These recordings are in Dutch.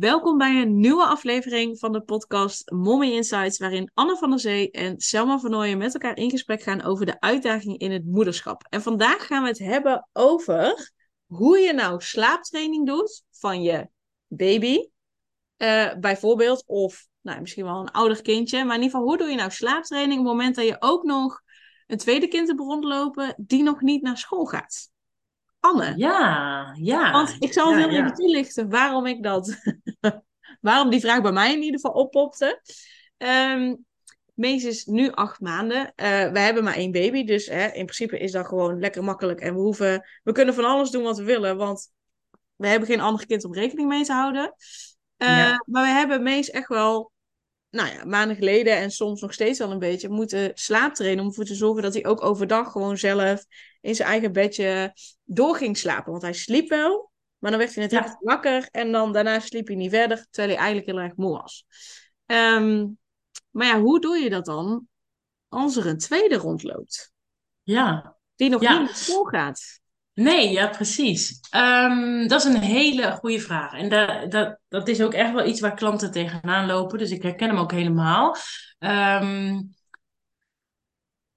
Welkom bij een nieuwe aflevering van de podcast Mommy Insights, waarin Anne van der Zee en Selma van Nooyen met elkaar in gesprek gaan over de uitdaging in het moederschap. En vandaag gaan we het hebben over hoe je nou slaaptraining doet van je baby, uh, bijvoorbeeld, of nou, misschien wel een ouder kindje, maar in ieder geval, hoe doe je nou slaaptraining op het moment dat je ook nog een tweede kind hebt rondlopen die nog niet naar school gaat? Anne. Ja, ja. Want ik zal heel even toelichten waarom ik dat, waarom die vraag bij mij in ieder geval oppopte. Um, Mees is nu acht maanden. Uh, we hebben maar één baby, dus hè, in principe is dat gewoon lekker makkelijk. En we hoeven, we kunnen van alles doen wat we willen, want we hebben geen ander kind om rekening mee te houden. Uh, ja. Maar we hebben Mees echt wel, nou ja, maanden geleden en soms nog steeds al een beetje moeten slaaptrainen om ervoor te zorgen dat hij ook overdag gewoon zelf in zijn eigen bedje door ging slapen. Want hij sliep wel, maar dan werd hij net ja. wakker en dan daarna sliep hij niet verder, terwijl hij eigenlijk heel erg moe was. Um, maar ja, hoe doe je dat dan als er een tweede rondloopt? Ja. Die nog ja. niet naar school gaat. Nee, ja, precies. Um, dat is een hele goede vraag. En dat, dat, dat is ook echt wel iets waar klanten tegenaan lopen. Dus ik herken hem ook helemaal. Um,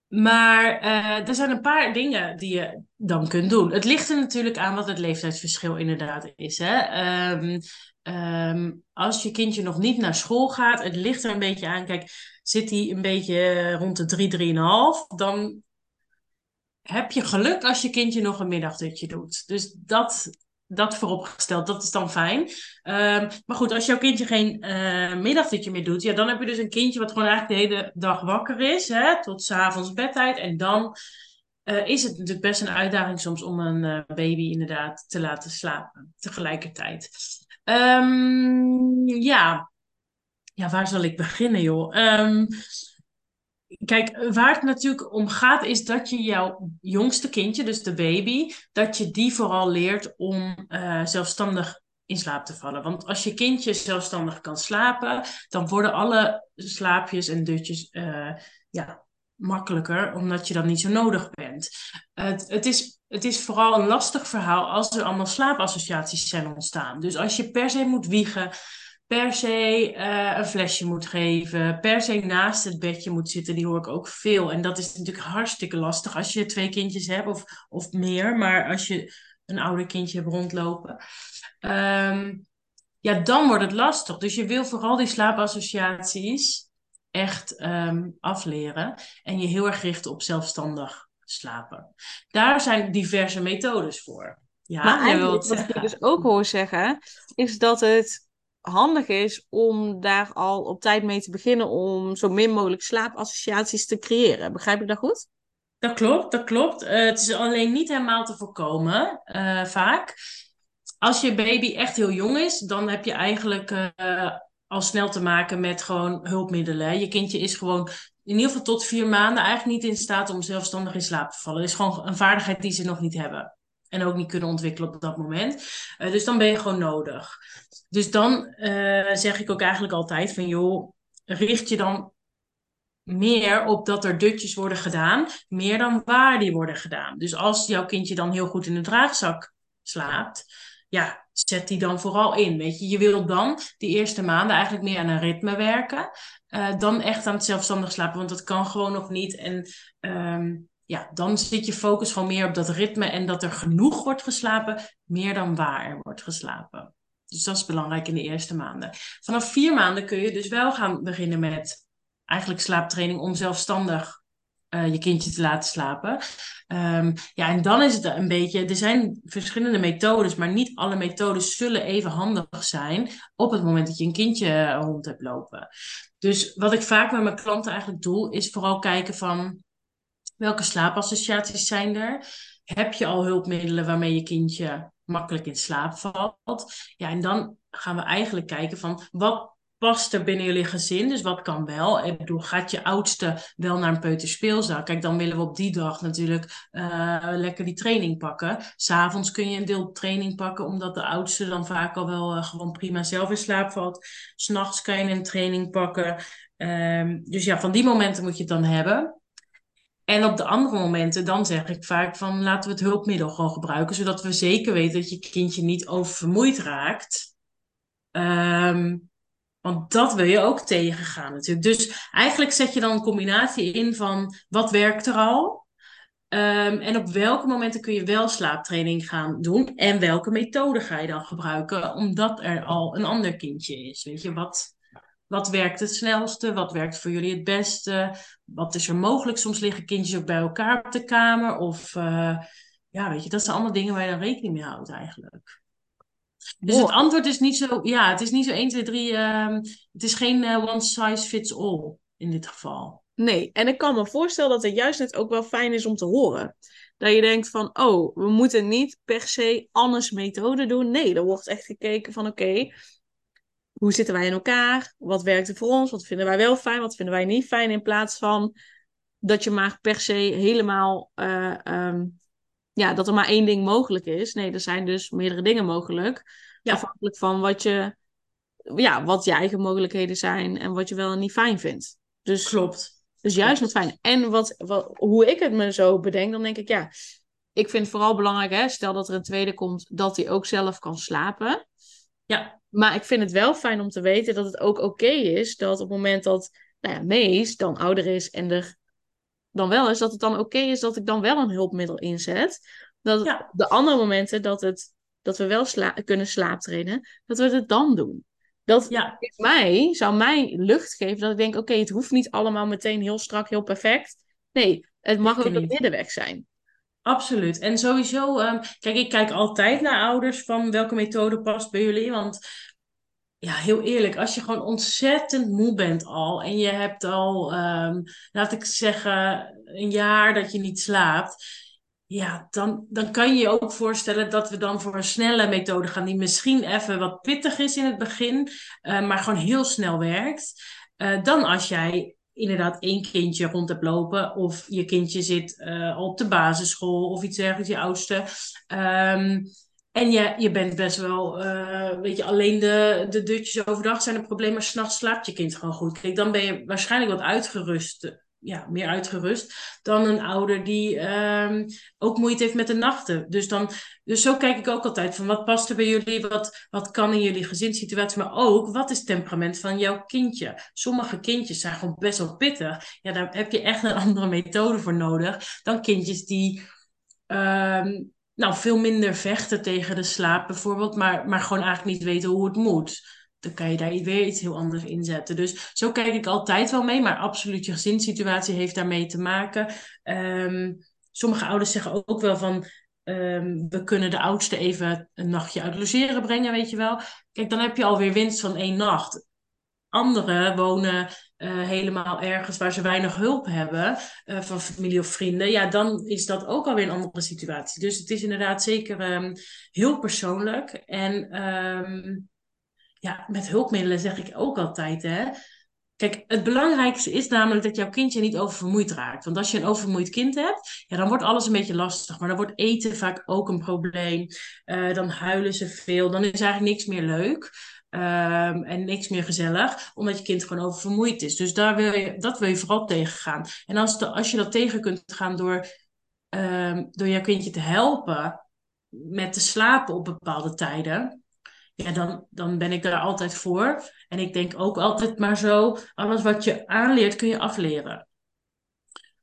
maar uh, er zijn een paar dingen die je dan kunt doen. Het ligt er natuurlijk aan wat het leeftijdsverschil inderdaad is. Hè? Um, als je kindje nog niet naar school gaat, het ligt er een beetje aan. Kijk, zit hij een beetje rond de 3, 3,5, dan heb je geluk als je kindje nog een middagdutje doet. Dus dat dat vooropgesteld, dat is dan fijn. Um, maar goed, als jouw kindje geen uh, middagdutje meer doet, ja, dan heb je dus een kindje wat gewoon eigenlijk de hele dag wakker is, hè, tot s'avonds bedtijd. En dan uh, is het natuurlijk best een uitdaging soms om een uh, baby inderdaad te laten slapen tegelijkertijd. Um, ja. ja, waar zal ik beginnen, joh? Um, Kijk, waar het natuurlijk om gaat, is dat je jouw jongste kindje, dus de baby, dat je die vooral leert om uh, zelfstandig in slaap te vallen. Want als je kindje zelfstandig kan slapen, dan worden alle slaapjes en dutjes uh, ja, makkelijker, omdat je dan niet zo nodig bent. Het, het, is, het is vooral een lastig verhaal als er allemaal slaapassociaties zijn ontstaan. Dus als je per se moet wiegen, per se uh, een flesje moet geven, per se naast het bedje moet zitten, die hoor ik ook veel. En dat is natuurlijk hartstikke lastig als je twee kindjes hebt of, of meer, maar als je een ouder kindje hebt rondlopen. Um, ja, dan wordt het lastig. Dus je wil vooral die slaapassociaties echt um, afleren en je heel erg richten op zelfstandig slapen. Daar zijn diverse methodes voor. Ja, maar eigenlijk, wat ik dus ook hoor zeggen, is dat het handig is om daar al op tijd mee te beginnen om zo min mogelijk slaapassociaties te creëren. Begrijp ik dat goed? Dat klopt, dat klopt. Uh, het is alleen niet helemaal te voorkomen, uh, vaak. Als je baby echt heel jong is, dan heb je eigenlijk uh, al snel te maken met gewoon hulpmiddelen. Je kindje is gewoon in ieder geval tot vier maanden eigenlijk niet in staat om zelfstandig in slaap te vallen. Het is gewoon een vaardigheid die ze nog niet hebben. En ook niet kunnen ontwikkelen op dat moment. dus dan ben je gewoon nodig. Dus dan uh, zeg ik ook eigenlijk altijd van joh, richt je dan meer op dat er dutjes worden gedaan, meer dan waar die worden gedaan. Dus als jouw kindje dan heel goed in de draagzak slaapt, ja, zet die dan vooral in. Weet je, je wil dan die eerste maanden eigenlijk meer aan een ritme werken, uh, dan echt aan het zelfstandig slapen, want dat kan gewoon nog niet. En um, ja, dan zit je focus gewoon meer op dat ritme en dat er genoeg wordt geslapen, meer dan waar er wordt geslapen. Dus dat is belangrijk in de eerste maanden. Vanaf vier maanden kun je dus wel gaan beginnen met eigenlijk slaaptraining om zelfstandig uh, je kindje te laten slapen. Um, ja, en dan is het een beetje. Er zijn verschillende methodes, maar niet alle methodes zullen even handig zijn op het moment dat je een kindje rond hebt lopen. Dus wat ik vaak met mijn klanten eigenlijk doe, is vooral kijken van welke slaapassociaties zijn er. Heb je al hulpmiddelen waarmee je kindje makkelijk in slaap valt. Ja, en dan gaan we eigenlijk kijken van wat past er binnen jullie gezin? Dus wat kan wel? Ik bedoel, gaat je oudste wel naar een peuterspeelzaal? Kijk, dan willen we op die dag natuurlijk uh, lekker die training pakken. S'avonds kun je een deel training pakken, omdat de oudste dan vaak al wel uh, gewoon prima zelf in slaap valt. S'nachts kan je een training pakken. Um, dus ja, van die momenten moet je het dan hebben. En op de andere momenten, dan zeg ik vaak van laten we het hulpmiddel gewoon gebruiken, zodat we zeker weten dat je kindje niet oververmoeid raakt. Ehm, want dat wil je ook tegengaan natuurlijk. Dus eigenlijk zet je dan een combinatie in van wat werkt er al Um, en op welke momenten kun je wel slaaptraining gaan doen? En welke methode ga je dan gebruiken? Omdat er al een ander kindje is. Weet je, wat, wat werkt het snelste? Wat werkt voor jullie het beste? Wat is er mogelijk? Soms liggen kindjes ook bij elkaar op de kamer. Of uh, ja, weet je, dat zijn allemaal dingen waar je dan rekening mee houdt eigenlijk. Dus het antwoord is niet zo, ja, het is niet zo 1, 2, 3. Um, het is geen uh, one size fits all in dit geval. Nee, en ik kan me voorstellen dat het juist net ook wel fijn is om te horen. Dat je denkt van, oh, we moeten niet per se Anne's methode doen. Nee, er wordt echt gekeken van, oké, hoe zitten wij in elkaar? Wat werkt er voor ons? Wat vinden wij wel fijn? Wat vinden wij niet fijn? In plaats van dat je maar per se helemaal, uh, um, ja, dat er maar één ding mogelijk is. Nee, er zijn dus meerdere dingen mogelijk. Ja. Afhankelijk van wat je, ja, wat je eigen mogelijkheden zijn en wat je wel en niet fijn vindt. Dus, Klopt. Dus juist wat fijn. En wat, wat, hoe ik het me zo bedenk, dan denk ik, ja, ik vind het vooral belangrijk, hè, stel dat er een tweede komt, dat hij ook zelf kan slapen. Ja. Maar ik vind het wel fijn om te weten dat het ook oké is dat op het moment dat nou ja, Mees dan ouder is en er dan wel is, dat het dan oké is dat ik dan wel een hulpmiddel inzet. Dat ja. de andere momenten dat, het, dat we wel sla kunnen slaaptrainen, dat we het dan doen. Dat ja. mij, zou mij lucht geven dat ik denk, oké, het hoeft niet allemaal meteen heel strak, heel perfect. Nee, het mag ook een middenweg zijn. Absoluut. En sowieso, um, kijk, ik kijk altijd naar ouders van welke methode past bij jullie. Want ja, heel eerlijk, als je gewoon ontzettend moe bent al en je hebt al, um, laat ik zeggen, een jaar dat je niet slaapt ja, dan, dan kan je je ook voorstellen dat we dan voor een snelle methode gaan, die misschien even wat pittig is in het begin, uh, maar gewoon heel snel werkt. Uh, dan als jij inderdaad één kindje rond hebt lopen, of je kindje zit uh, op de basisschool of iets dergelijks, je oudste. Um, en je, je bent best wel, weet je, alleen de, de dutjes overdag zijn een probleem, maar s'nachts slaapt je kind gewoon goed. Kijk, dan ben je waarschijnlijk wat uitgerust ja, meer uitgerust dan een ouder die um, ook moeite heeft met de nachten. Dus, dan, dus zo kijk ik ook altijd van wat past er bij jullie, wat, wat kan in jullie gezinssituatie, maar ook wat is het temperament van jouw kindje. Sommige kindjes zijn gewoon best wel pittig. Ja, daar heb je echt een andere methode voor nodig dan kindjes die um, nou, veel minder vechten tegen de slaap bijvoorbeeld, maar, maar gewoon eigenlijk niet weten hoe het moet dan kan je daar weer iets heel anders in zetten. Dus zo kijk ik altijd wel mee, maar absoluut je gezinssituatie heeft daarmee te maken. Um, sommige ouders zeggen ook wel van, um, we kunnen de oudste even een nachtje uit logeren brengen, weet je wel. Kijk, dan heb je alweer winst van één nacht. Anderen wonen uh, helemaal ergens waar ze weinig hulp hebben uh, van familie of vrienden. Ja, dan is dat ook alweer een andere situatie. Dus het is inderdaad zeker um, heel persoonlijk. En ja, met hulpmiddelen zeg ik ook altijd, hè. Kijk, het belangrijkste is namelijk dat jouw kindje niet oververmoeid raakt. Want als je een oververmoeid kind hebt, ja, dan wordt alles een beetje lastig. Maar dan wordt eten vaak ook een probleem. Uh, dan huilen ze veel. Dan is eigenlijk niks meer leuk. Um, en niks meer gezellig, omdat je kind gewoon oververmoeid is. Dus daar wil je, dat wil je vooral tegengaan. En als, de, als je dat tegen kunt gaan door, um, door jouw kindje te helpen met te slapen op bepaalde tijden, ja, dan, dan ben ik daar altijd voor. En ik denk ook altijd maar zo, alles wat je aanleert kun je afleren.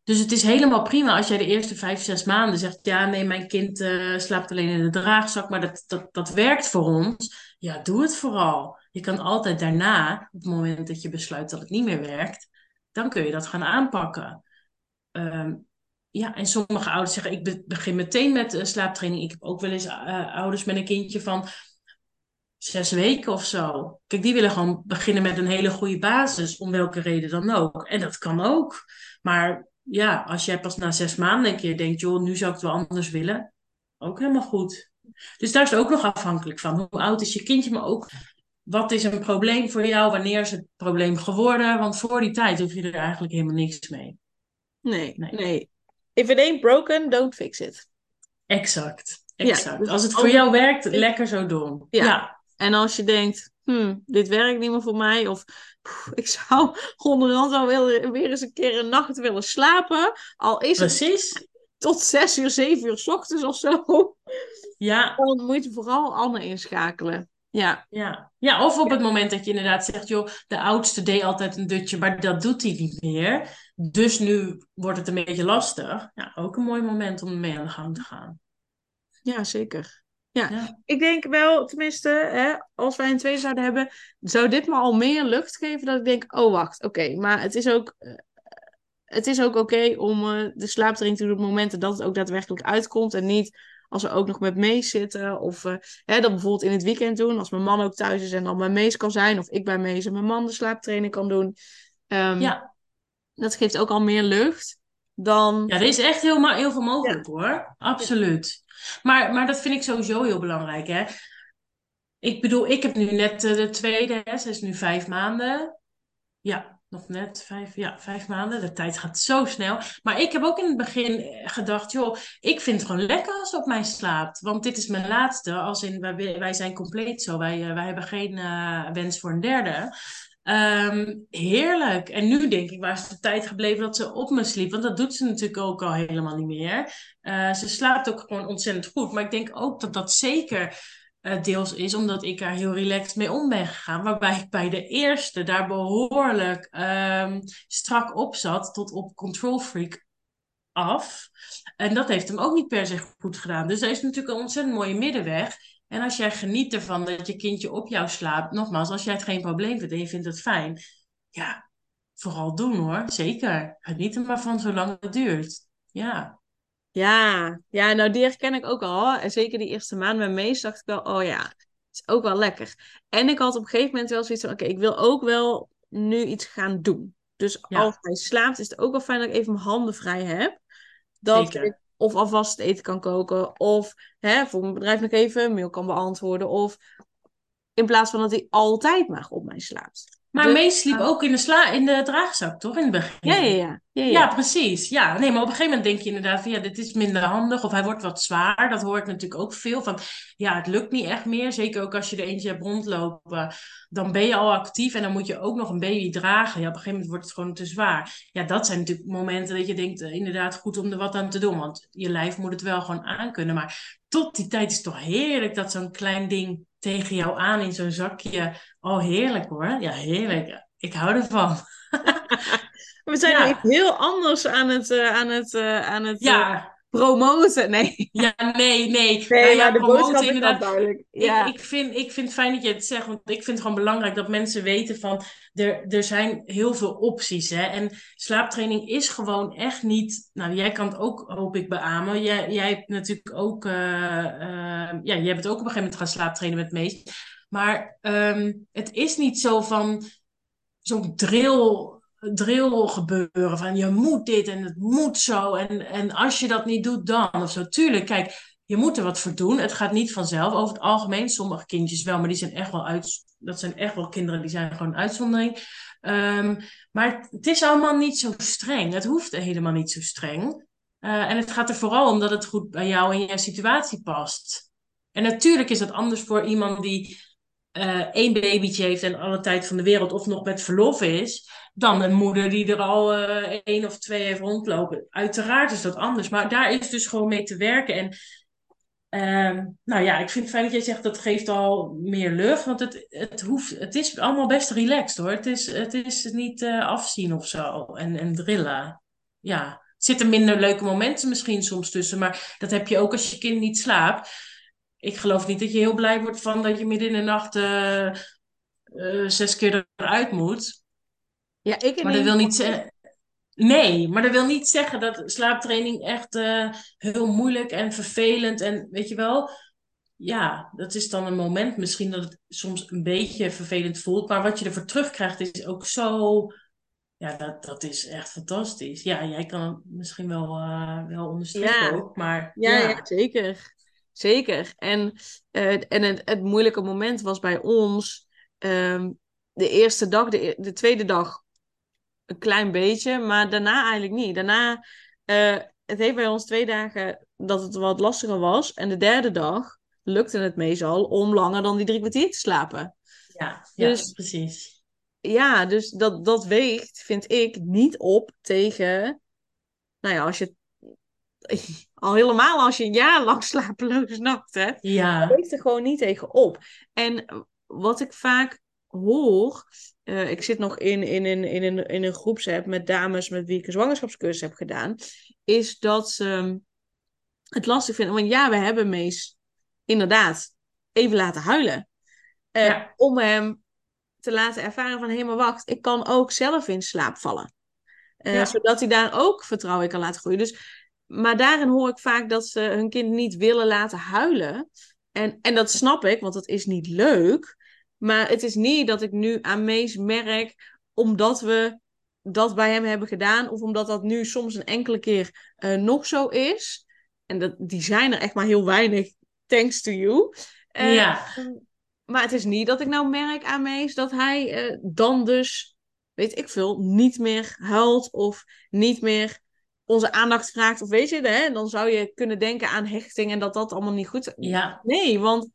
Dus het is helemaal prima als jij de eerste vijf, zes maanden zegt, ja nee, mijn kind uh, slaapt alleen in de draagzak, maar dat, dat, dat werkt voor ons. Ja, doe het vooral. Je kan altijd daarna, op het moment dat je besluit dat het niet meer werkt, dan kun je dat gaan aanpakken. Um, ja, en sommige ouders zeggen, ik begin meteen met uh, slaaptraining. Ik heb ook wel eens uh, ouders met een kindje van, zes weken of zo. Kijk, die willen gewoon beginnen met een hele goede basis, om welke reden dan ook. En dat kan ook. Maar ja, als jij pas na zes maanden een keer denkt, joh, nu zou ik het wel anders willen, ook helemaal goed. Dus daar is het ook nog afhankelijk van. Hoe oud is je kindje, maar ook wat is een probleem voor jou, wanneer is het probleem geworden? Want voor die tijd hoef je er eigenlijk helemaal niks mee. Nee, nee. nee. If it ain't broken, don't fix it. Exact. Exact. Dus als het voor jou werkt, lekker zo doen. ja. En als je denkt, hmm, dit werkt niet meer voor mij, of ik zou onderhand wel weer, weer eens een keer een nacht willen slapen, al is Precies. het tot zes uur, zeven uur s ochtends of zo. Ja. Dan moet je vooral Anne inschakelen. Ja. Ja. ja, of op het moment dat je inderdaad zegt, joh, de oudste deed altijd een dutje, maar dat doet hij niet meer. Dus nu wordt het een beetje lastig. Ja, ook een mooi moment om mee aan de gang te gaan. Ja, zeker. Ja, ik denk wel, tenminste, hè, als wij een twee zouden hebben, zou dit me al meer lucht geven dat ik denk, oh wacht, oké, maar het is ook, eh, het is ook oké om uh, de slaaptraining te doen op momenten dat het ook daadwerkelijk uitkomt en niet als we ook nog met Mees zitten of uh, hè, dat bijvoorbeeld in het weekend doen, als mijn man ook thuis is en dan bij Mees kan zijn of ik bij Mees en mijn man de slaaptraining kan doen. Um, ja. Dat geeft ook al meer lucht dan... Ja, er is echt heel, heel veel mogelijk hoor, absoluut. Maar, maar dat vind ik sowieso heel belangrijk. Hè? Ik bedoel, ik heb nu net uh, de tweede, hè, ze is nu vijf maanden. Ja, nog net vijf, ja, vijf maanden. De tijd gaat zo snel. Maar ik heb ook in het begin gedacht, joh, ik vind het gewoon lekker als ze op mij slaapt. Want dit is mijn laatste. Als in, wij, wij zijn compleet zo. Wij, uh, wij hebben geen wens voor een derde. Um, heerlijk. En nu denk ik, waar is de tijd gebleven dat ze op me sliep? Want dat doet ze natuurlijk ook al helemaal niet meer. Uh, ze slaapt ook gewoon ontzettend goed. Maar ik denk ook dat dat zeker uh, deels is omdat ik daar heel relaxed mee om ben gegaan. Waarbij ik bij de eerste daar behoorlijk um, strak op zat, tot op control freak af. En dat heeft hem ook niet per se goed gedaan. Dus er is natuurlijk een ontzettend mooie middenweg. En als jij geniet ervan dat je kindje op jou slaapt, nogmaals, als jij het geen probleem vindt en je vindt het fijn, ja, vooral doen hoor. Zeker. Geniet er maar van zolang het duurt. Ja. Ja, ja, nou die herken ik ook al. En zeker die eerste maand met Mees dacht ik wel, oh ja, het is ook wel lekker. En ik had op een gegeven moment wel zoiets van, oké, ik wil ook wel nu iets gaan doen. Dus als hij slaapt, is het ook wel fijn dat ik even mijn handen vrij heb. Dat ik of alvast eten kan koken. Of hè, voor mijn bedrijf nog even een mail kan beantwoorden. Of in plaats van dat hij altijd maar op mij slaapt. Maar dus, Mees sliep ook in de, sla in de draagzak, toch? In het begin. Ja, ja, ja. Ja, ja. ja, precies. Ja, nee, maar op een gegeven moment denk je inderdaad van ja, dit is minder handig. Of hij wordt wat zwaar. Dat hoort natuurlijk ook veel van. Ja, het lukt niet echt meer. Zeker ook als je er eentje hebt rondlopen. Dan ben je al actief en dan moet je ook nog een baby dragen. Ja, op een gegeven moment wordt het gewoon te zwaar. Ja, dat zijn natuurlijk momenten dat je denkt, uh, inderdaad goed om er wat aan te doen. Want je lijf moet het wel gewoon aankunnen. Maar tot die tijd is het toch heerlijk dat zo'n klein ding tegen jou aan in zo'n zakje. Oh, heerlijk hoor. Ja, heerlijk. Ik hou ervan. We zijn ja. heel anders aan het, uh, aan het, uh, aan het ja. Uh, promoten. Nee. Ja, nee, nee. Nee, nou, ja, de boodschap inderdaad. duidelijk. Ja. Ik, ik, vind, ik vind het fijn dat je het zegt, want ik vind het gewoon belangrijk dat mensen weten van, er, er zijn heel veel opties. Hè? En slaaptraining is gewoon echt niet, nou jij kan het ook, hoop ik, beamen. Jij, jij hebt natuurlijk ook, ja, jij hebt ook op een gegeven moment gaan slaaptrainen met Mees. Maar um, het is niet zo van zo'n drill drill gebeuren. Van je moet dit en het moet zo. En, en als je dat niet doet, dan of zo. Tuurlijk, kijk, je moet er wat voor doen. Het gaat niet vanzelf. Over het algemeen, sommige kindjes wel, maar die zijn echt wel uit. Dat zijn echt wel kinderen die zijn gewoon uitzondering. Um, maar het is allemaal niet zo streng. Het hoeft helemaal niet zo streng. Uh, en het gaat er vooral om dat het goed bij jou en je situatie past. En natuurlijk is dat anders voor iemand die uh, één babytje heeft en alle tijd van de wereld of nog met verlof is dan een moeder die er al uh, één of twee heeft rondlopen. Uiteraard is dat anders, maar daar is dus gewoon mee te werken. En uh, nou ja, ik vind het fijn dat jij zegt dat geeft al meer lucht, want het, het, hoeft, het is allemaal best relaxed hoor. Het is, het is niet uh, afzien of zo en, en drillen. Ja, er zitten minder leuke momenten misschien soms tussen, maar dat heb je ook als je kind niet slaapt. Ik geloof niet dat je heel blij wordt van dat je midden in de nacht uh, zes keer eruit moet. Ja, ik maar dat wil niet zeggen. Nee, maar dat wil niet zeggen dat slaaptraining echt uh, heel moeilijk en vervelend en weet je wel. Ja, dat is dan een moment misschien dat het soms een beetje vervelend voelt, maar wat je ervoor terugkrijgt is ook zo. Ja, dat, dat is echt fantastisch. Ja, jij kan het misschien wel, uh, wel onderstrepen ja. ook, maar... Ja, ja. ja zeker. Zeker. En, uh, en het, het moeilijke moment was bij ons um, de eerste dag, de, de tweede dag een klein beetje, maar daarna eigenlijk niet. Daarna, uh, het heeft bij ons twee dagen dat het wat lastiger was. En de derde dag lukte het meestal om langer dan die drie kwartier te slapen. Ja, dus, ja precies. Ja, dus dat, dat weegt, vind ik, niet op tegen... Nou ja, als je Al helemaal als je een jaar lang slapeloze nacht hebt. Ja. leeft er gewoon niet tegen op. En wat ik vaak hoor, uh, ik zit nog in, in, in, in, in, in een groepsapp met dames met wie ik een zwangerschapscursus heb gedaan, is dat ze het lastig vinden. Want ja, we hebben Mees inderdaad even laten huilen. Uh, ja. Om hem te laten ervaren van, hé, hey, maar wacht, ik kan ook zelf in slaap vallen. Uh, ja. Zodat hij daar ook vertrouwen in kan laten groeien. Dus, maar daarin hoor ik vaak dat ze hun kind niet willen laten huilen. En, en dat snap ik, want dat is niet leuk. Maar het is niet dat ik nu aan Mees merk, omdat we dat bij hem hebben gedaan, of omdat dat nu soms een enkele keer uh, nog zo is. En dat, die zijn er echt maar heel weinig, thanks to you. Uh, ja. Maar het is niet dat ik nou merk aan Mees dat hij uh, dan dus, weet ik veel, niet meer huilt of niet meer onze aandacht vraagt. Of weet je, hè, dan zou je kunnen denken aan hechting en dat dat allemaal niet goed is. Ja. Nee, want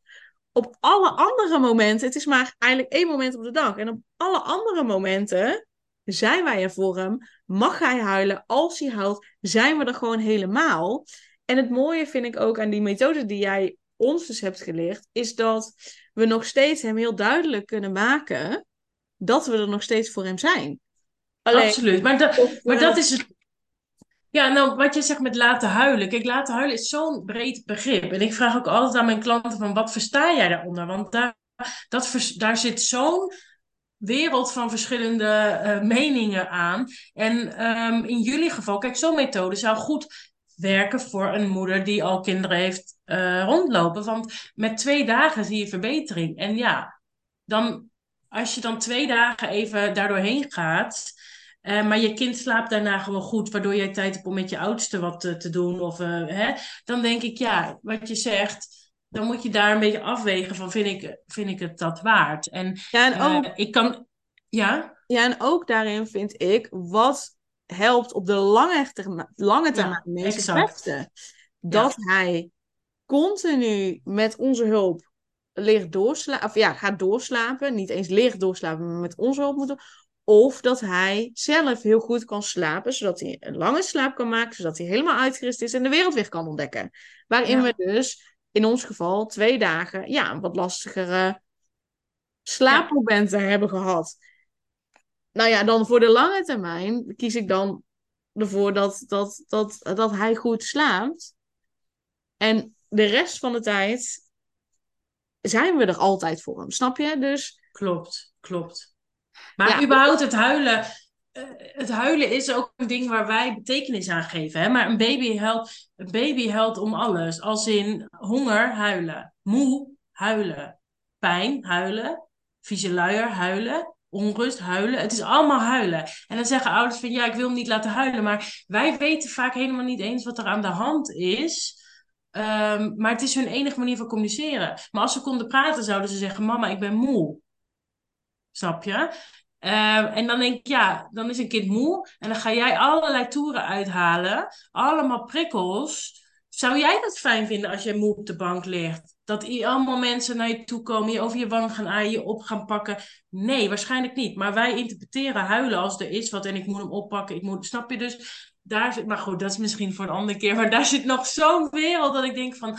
op alle andere momenten, het is maar eigenlijk één moment op de dag. En op alle andere momenten zijn wij er voor hem. Mag hij huilen? Als hij huilt, zijn we er gewoon helemaal. En het mooie vind ik ook aan die methode die jij ons dus hebt geleerd, is dat we nog steeds hem heel duidelijk kunnen maken dat we er nog steeds voor hem zijn. Alleen, Absoluut, maar, dat, maar dat is het. Ja, nou, wat je zegt met laten huilen. Kijk, laten huilen is zo'n breed begrip. En ik vraag ook altijd aan mijn klanten van, wat versta jij daaronder? Want daar, dat, daar zit zo'n wereld van verschillende uh, meningen aan. En um, in jullie geval, kijk, zo'n methode zou goed werken voor een moeder die al kinderen heeft uh, rondlopen. Want met twee dagen zie je verbetering. En ja, dan, als je dan twee dagen even daardoorheen gaat. Uh, maar je kind slaapt daarna gewoon goed, waardoor jij tijd hebt om met je oudste wat te, te doen. Of, uh, hè, dan denk ik, ja, wat je zegt, dan moet je daar een beetje afwegen van, vind ik, vind ik het dat waard? En, ja, en ook, ik kan, ja? Ja, en ook daarin vind ik, wat helpt op de lange termijn, lange termijn ja, meeste beste. Dat ja. hij continu met onze hulp leert doorslapen, of ja, gaat doorslapen. Niet eens leert doorslapen, maar met onze hulp moeten. Of dat hij zelf heel goed kan slapen, zodat hij een lange slaap kan maken, zodat hij helemaal uitgerust is en de wereld weer kan ontdekken. Waarin ja. we dus in ons geval twee dagen ja, een wat lastigere slaapmomenten ja. hebben gehad. Nou ja, dan voor de lange termijn kies ik dan ervoor dat, dat, dat, dat hij goed slaapt. En de rest van de tijd zijn we er altijd voor hem, snap je? Dus... Klopt, klopt. Maar ja, überhaupt het huilen. Uh, het huilen is ook een ding waar wij betekenis aan geven. Hè? Maar een baby helpt, een baby helpt om alles. Als in honger, huilen. Moe, huilen. Pijn, huilen. Vieze luier, huilen. Onrust, huilen. Het is allemaal huilen. En dan zeggen ouders van ja, ik wil hem niet laten huilen. Maar wij weten vaak helemaal niet eens wat er aan de hand is. Um, maar het is hun enige manier van communiceren. Maar als ze konden praten, zouden ze zeggen: Mama, ik ben moe. Snap je? Uh, en dan denk ik, ja, dan is een kind moe. En dan ga jij allerlei toeren uithalen. Allemaal prikkels. Zou jij dat fijn vinden als jij moe op de bank ligt? Dat allemaal mensen naar je toe komen, je over je wang gaan aaien, je op gaan pakken? Nee, waarschijnlijk niet. Maar wij interpreteren huilen als er is wat en ik moet hem oppakken. Ik moet, snap je? Dus daar zit, maar goed, dat is misschien voor een andere keer. Maar daar zit nog zo'n wereld dat ik denk van,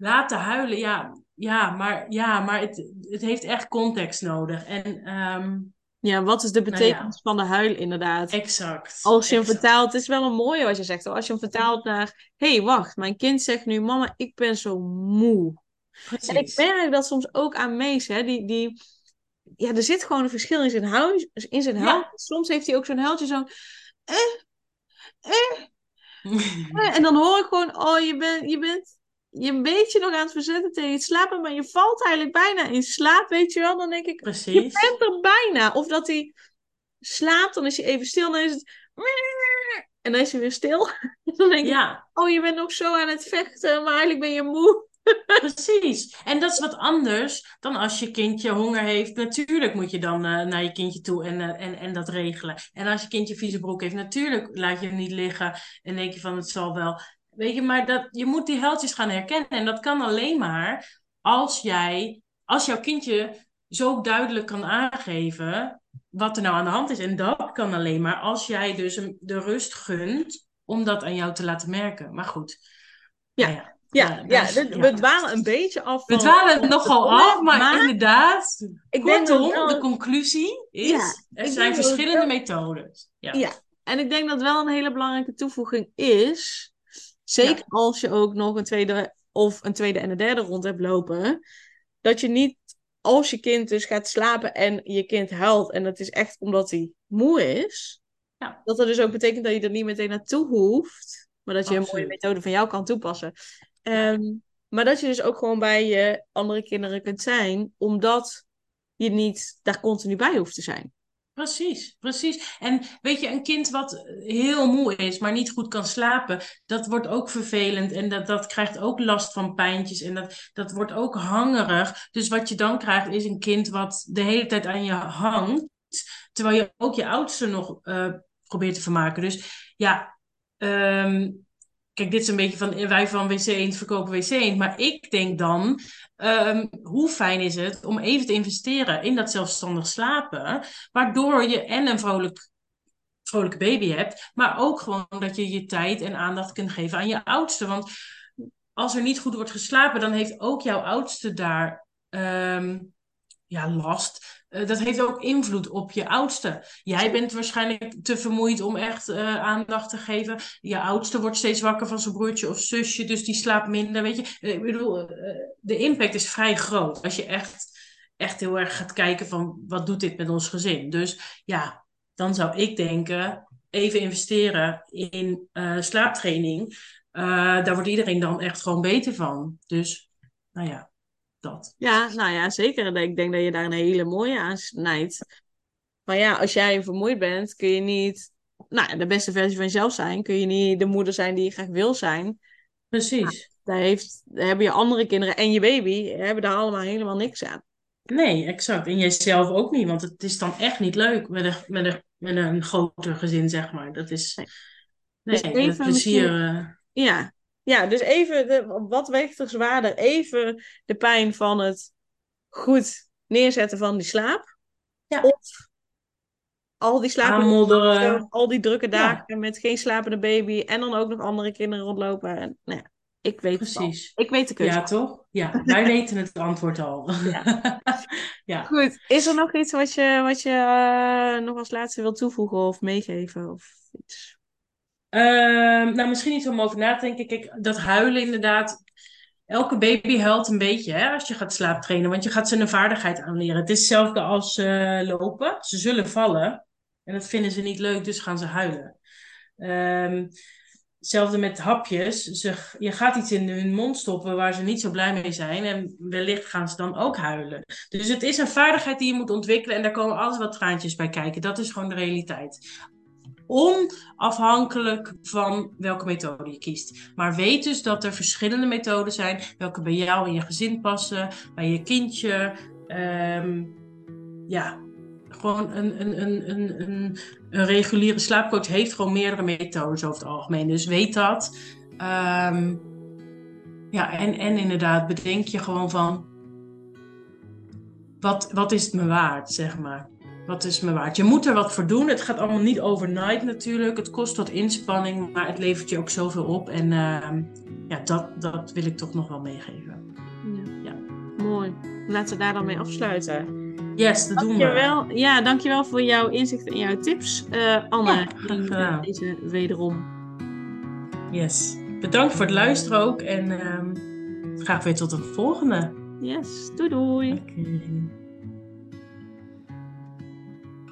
laten huilen. Ja, ja maar, ja, maar het, het heeft echt context nodig. En... Um, ja, wat is de betekenis nou ja. van de huil inderdaad? Exact. Als je hem vertaalt, het is wel een mooie wat je zegt. Als je hem vertaalt naar, hé hey, wacht, mijn kind zegt nu, mama, ik ben zo moe. Precies. En ik merk dat soms ook aan Mees, hè, die, die, ja, er zit gewoon een verschil in zijn huis, in zijn huil. Soms heeft hij ook zo'n huiltje zo, eh, eh, eh. en dan hoor ik gewoon, oh, je, bent je bent je een beetje nog aan het verzetten tegen het slapen, maar je valt eigenlijk bijna in slaap, weet je wel? Dan denk ik, Precies. je bent er bijna. Of dat hij slaapt, dan is hij even stil, dan is het... En dan is hij weer stil. dan denk ik, ja. oh, je bent nog zo aan het vechten, maar eigenlijk ben je moe. Precies. En dat is wat anders dan als je kindje honger heeft. Natuurlijk moet je dan uh, naar je kindje toe en, uh, en, en dat regelen. En als je kindje vieze broek heeft, natuurlijk laat je hem niet liggen en denk je van het zal wel. Weet je, maar dat, je moet die heldjes gaan herkennen. En dat kan alleen maar als jij, als jouw kindje zo duidelijk kan aangeven wat er nou aan de hand is. En dat kan alleen maar als jij dus de rust gunt om dat aan jou te laten merken. Maar goed, Ja. Ah, ja. Ja, ja, dus- dit- we dwalen een beetje af. We van- dwalen van nogal af, maar, inderdaad, ik kortom, wel- de conclusie is, Ja, er zijn verschillende wel- methodes. Ja. Ja. En ik denk dat wel een hele belangrijke toevoeging is, zeker Ja. als je ook nog een tweede of een tweede en een derde rond hebt lopen, dat je niet als je kind dus gaat slapen en je kind huilt en het is echt omdat hij moe is, Ja. dat dat dus ook betekent dat je er niet meteen naartoe hoeft, maar dat je een mooie methode van jou kan toepassen. Ehm, maar dat je dus ook gewoon bij je andere kinderen kunt zijn, omdat je niet daar continu bij hoeft te zijn. Precies, precies. En weet je, een kind wat heel moe is, maar niet goed kan slapen, dat wordt ook vervelend en dat, dat krijgt ook last van pijntjes en dat, dat wordt ook hangerig. Dus wat je dan krijgt is een kind wat de hele tijd aan je hangt, terwijl je ook je oudste nog eh, probeert te vermaken. Dus ja, ehm, kijk, dit is een beetje van wij van WC Eend verkopen WC Eend, maar ik denk dan, ehm, hoe fijn is het om even te investeren in dat zelfstandig slapen, waardoor je en een vrolijk, vrolijke baby hebt, maar ook gewoon dat je je tijd en aandacht kunt geven aan je oudste. Want als er niet goed wordt geslapen, dan heeft ook jouw oudste daar ehm, ja, last. Eh, dat heeft ook invloed op je oudste. Jij bent waarschijnlijk te vermoeid om echt eh, aandacht te geven. Je oudste wordt steeds wakker van zijn broertje of zusje, dus die slaapt minder. Weet je, Eh, ik bedoel, de impact is vrij groot als je echt, echt heel erg gaat kijken van wat doet dit met ons gezin. Dus ja, dan zou ik denken, even investeren in slaaptraining. Daar wordt iedereen dan echt gewoon beter van. Dus, nou ja, dat. Ja, nou ja, zeker. Ik denk dat je daar een hele mooie aan snijdt. Maar ja, als jij vermoeid bent, kun je niet nou, de beste versie van jezelf zijn. Kun je niet de moeder zijn die je graag wil zijn. Precies. Daar, heeft, daar hebben je andere kinderen en je baby hebben daar allemaal helemaal niks aan. Nee, exact. En jijzelf ook niet, want het is dan echt niet leuk met een, met een, met een groter gezin, zeg maar. Dat is. Nee. Nee, Dus dat plezier. eh, Ja, ja dus even, de, wat weegt er zwaarder? Even de pijn van het goed neerzetten van die slaap. Ja. Of al die slapen, al die drukke Ja. dagen met geen slapende baby en dan ook nog andere kinderen rondlopen. En, nou ja, ik weet het al. Precies. Ik weet de keuze. Ja, toch? Ja, wij weten het antwoord al. Ja. ja. Goed, is er nog iets wat je, wat je eh, nog als laatste wilt toevoegen of meegeven? Of iets? Ehm, nou, misschien iets om over na te denken. Kijk, dat huilen inderdaad. Elke baby huilt een beetje hè, als je gaat slaaptrainen, want je gaat ze een vaardigheid aanleren. Het is hetzelfde als eh, lopen. Ze zullen vallen en dat vinden ze niet leuk, dus gaan ze huilen. Ehm, hetzelfde met hapjes. Ze, je gaat iets in hun mond stoppen waar ze niet zo blij mee zijn en wellicht gaan ze dan ook huilen. Dus het is een vaardigheid die je moet ontwikkelen en daar komen altijd wat traantjes bij kijken. Dat is gewoon de realiteit onafhankelijk van welke methode je kiest. Maar weet dus dat er verschillende methoden zijn, welke bij jou en je gezin passen, bij je kindje. Ehm, ja, gewoon een, een, een, een, een, een reguliere slaapcoach heeft gewoon meerdere methodes over het algemeen. Dus weet dat. Ehm, ja, en, en inderdaad, bedenk je gewoon van. Wat, wat is het me waard, zeg maar? Wat is me waard? Je moet er wat voor doen. Het gaat allemaal niet overnight natuurlijk. Het kost wat inspanning, maar het levert je ook zoveel op. En ehm, ja, dat, dat wil ik toch nog wel meegeven. Ja. Ja. Mooi. Laten we daar dan mee afsluiten. Yes, dat doen we. Dankjewel. Ja, dankjewel voor jouw inzicht en jouw tips. Eh, Anne, Ja, in gedaan. deze wederom. Yes. Bedankt voor het luisteren ook. En ehm, graag weer tot een volgende. Yes, doei doei. Oké.